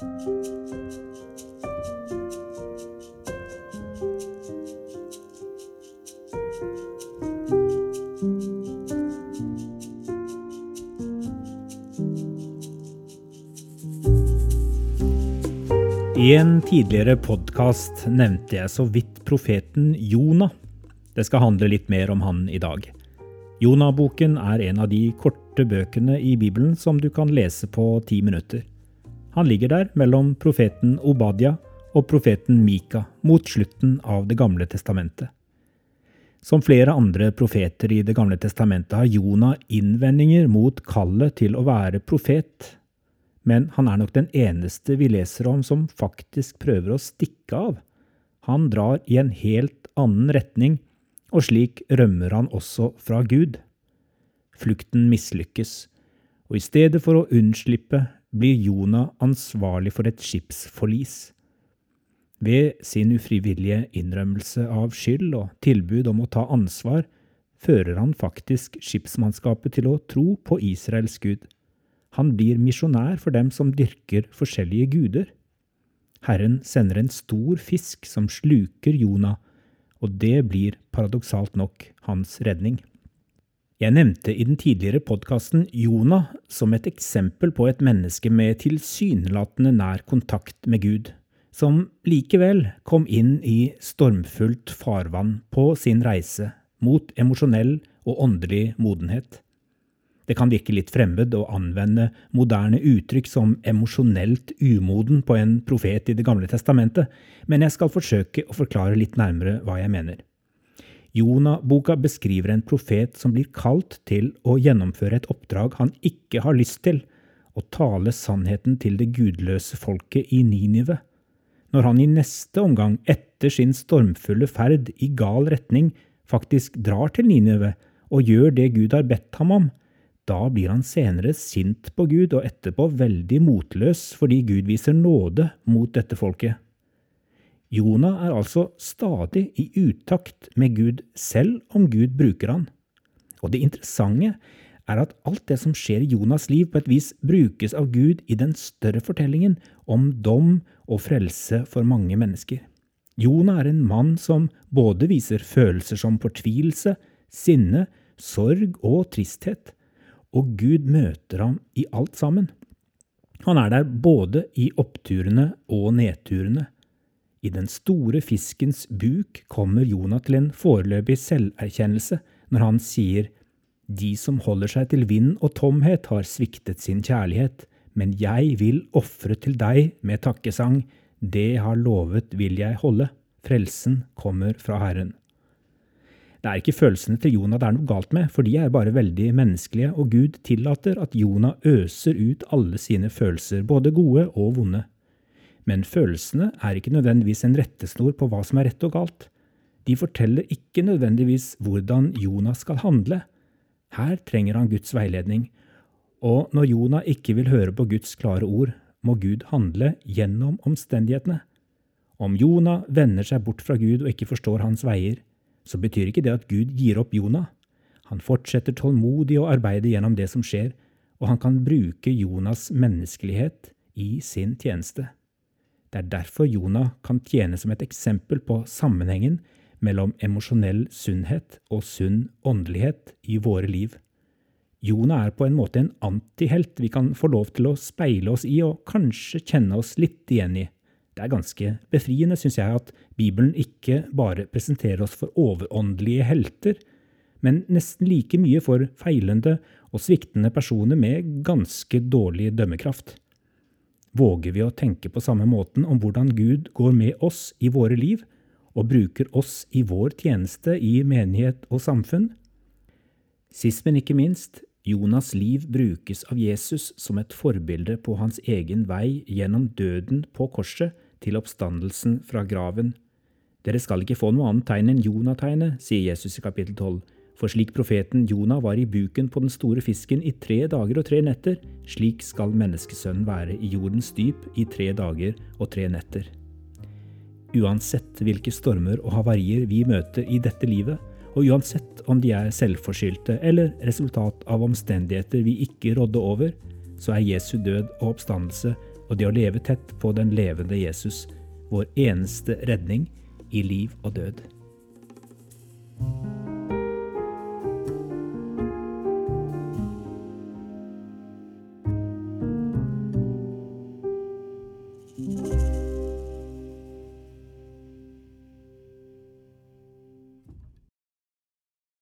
I en tidligere podkast nevnte jeg så vidt profeten Jonah. Det skal handle litt mer om han i dag. Jonah-boken er en av de korte bøkene i Bibelen som du kan lese på ti minutter. Han ligger der mellom profeten Obadia og profeten Mika mot slutten av Det gamle testamentet. Som flere andre profeter i Det gamle testamentet har Jonah innvendinger mot kallet til å være profet men han er nok den eneste vi leser om som faktisk prøver å stikke av. Han drar i en helt annen retning, og slik rømmer han også fra Gud. Flukten mislykkes, og i stedet for å unnslippe blir Jonah ansvarlig for et skipsforlis. Ved sin ufrivillige innrømmelse av skyld og tilbud om å ta ansvar, fører han faktisk skipsmannskapet til å tro på Israels Gud. Han blir misjonær for dem som dyrker forskjellige guder. Herren sender en stor fisk som sluker Jonah, og det blir paradoksalt nok hans redning. Jeg nevnte i den tidligere podkasten Jonah som et eksempel på et menneske med tilsynelatende nær kontakt med Gud, som likevel kom inn i stormfullt farvann på sin reise mot emosjonell og åndelig modenhet. Det kan virke litt fremmed å anvende moderne uttrykk som emosjonelt umoden på en profet i Det gamle testamentet, men jeg skal forsøke å forklare litt nærmere hva jeg mener. Jonah-boka beskriver en profet som blir kalt til å gjennomføre et oppdrag han ikke har lyst til, å tale sannheten til det gudløse folket i Ninive. Når han i neste omgang, etter sin stormfulle ferd i gal retning, faktisk drar til Ninive og gjør det Gud har bedt ham om, da blir han senere sint på Gud og etterpå veldig motløs fordi Gud viser nåde mot dette folket. Jonah er altså stadig i utakt med Gud, selv om Gud bruker han. Og det interessante er at alt det som skjer i Jonas liv, på et vis brukes av Gud i den større fortellingen om dom og frelse for mange mennesker. Jonah er en mann som både viser følelser som fortvilelse, sinne, sorg og tristhet og Gud møter ham i alt sammen. Han er der både i oppturene og nedturene. I den store fiskens buk kommer Jonah til en foreløpig selverkjennelse når han sier De som holder seg til vind og tomhet, har sviktet sin kjærlighet, men jeg vil ofre til deg med takkesang, det jeg har lovet vil jeg holde, frelsen kommer fra Herren. Det er ikke følelsene til Jonah det er noe galt med, for de er bare veldig menneskelige, og Gud tillater at Jonah øser ut alle sine følelser, både gode og vonde. Men følelsene er ikke nødvendigvis en rettesnor på hva som er rett og galt. De forteller ikke nødvendigvis hvordan Jonas skal handle. Her trenger han Guds veiledning, og når Jonah ikke vil høre på Guds klare ord, må Gud handle gjennom omstendighetene. Om Jonah vender seg bort fra Gud og ikke forstår hans veier, så betyr ikke det at Gud gir opp Jonah. Han fortsetter tålmodig å arbeide gjennom det som skjer, og han kan bruke Jonas' menneskelighet i sin tjeneste. Det er derfor Jonah kan tjene som et eksempel på sammenhengen mellom emosjonell sunnhet og sunn åndelighet i våre liv. Jonah er på en måte en antihelt vi kan få lov til å speile oss i og kanskje kjenne oss litt igjen i. Det er ganske befriende, syns jeg, at Bibelen ikke bare presenterer oss for overåndelige helter, men nesten like mye for feilende og sviktende personer med ganske dårlig dømmekraft. Våger vi å tenke på samme måten om hvordan Gud går med oss i våre liv, og bruker oss i vår tjeneste i menighet og samfunn? Sist, men ikke minst, Jonas' liv brukes av Jesus som et forbilde på hans egen vei gjennom døden på korset til oppstandelsen fra graven. Dere skal ikke få noe annet tegn enn Jonategnet, sier Jesus i kapittel 12. For slik profeten Jonah var i buken på den store fisken i tre dager og tre netter, slik skal menneskesønnen være i jordens dyp i tre dager og tre netter. Uansett hvilke stormer og havarier vi møter i dette livet, og uansett om de er selvforskyldte eller resultat av omstendigheter vi ikke rådde over, så er Jesu død og oppstandelse og det å leve tett på den levende Jesus, vår eneste redning i liv og død.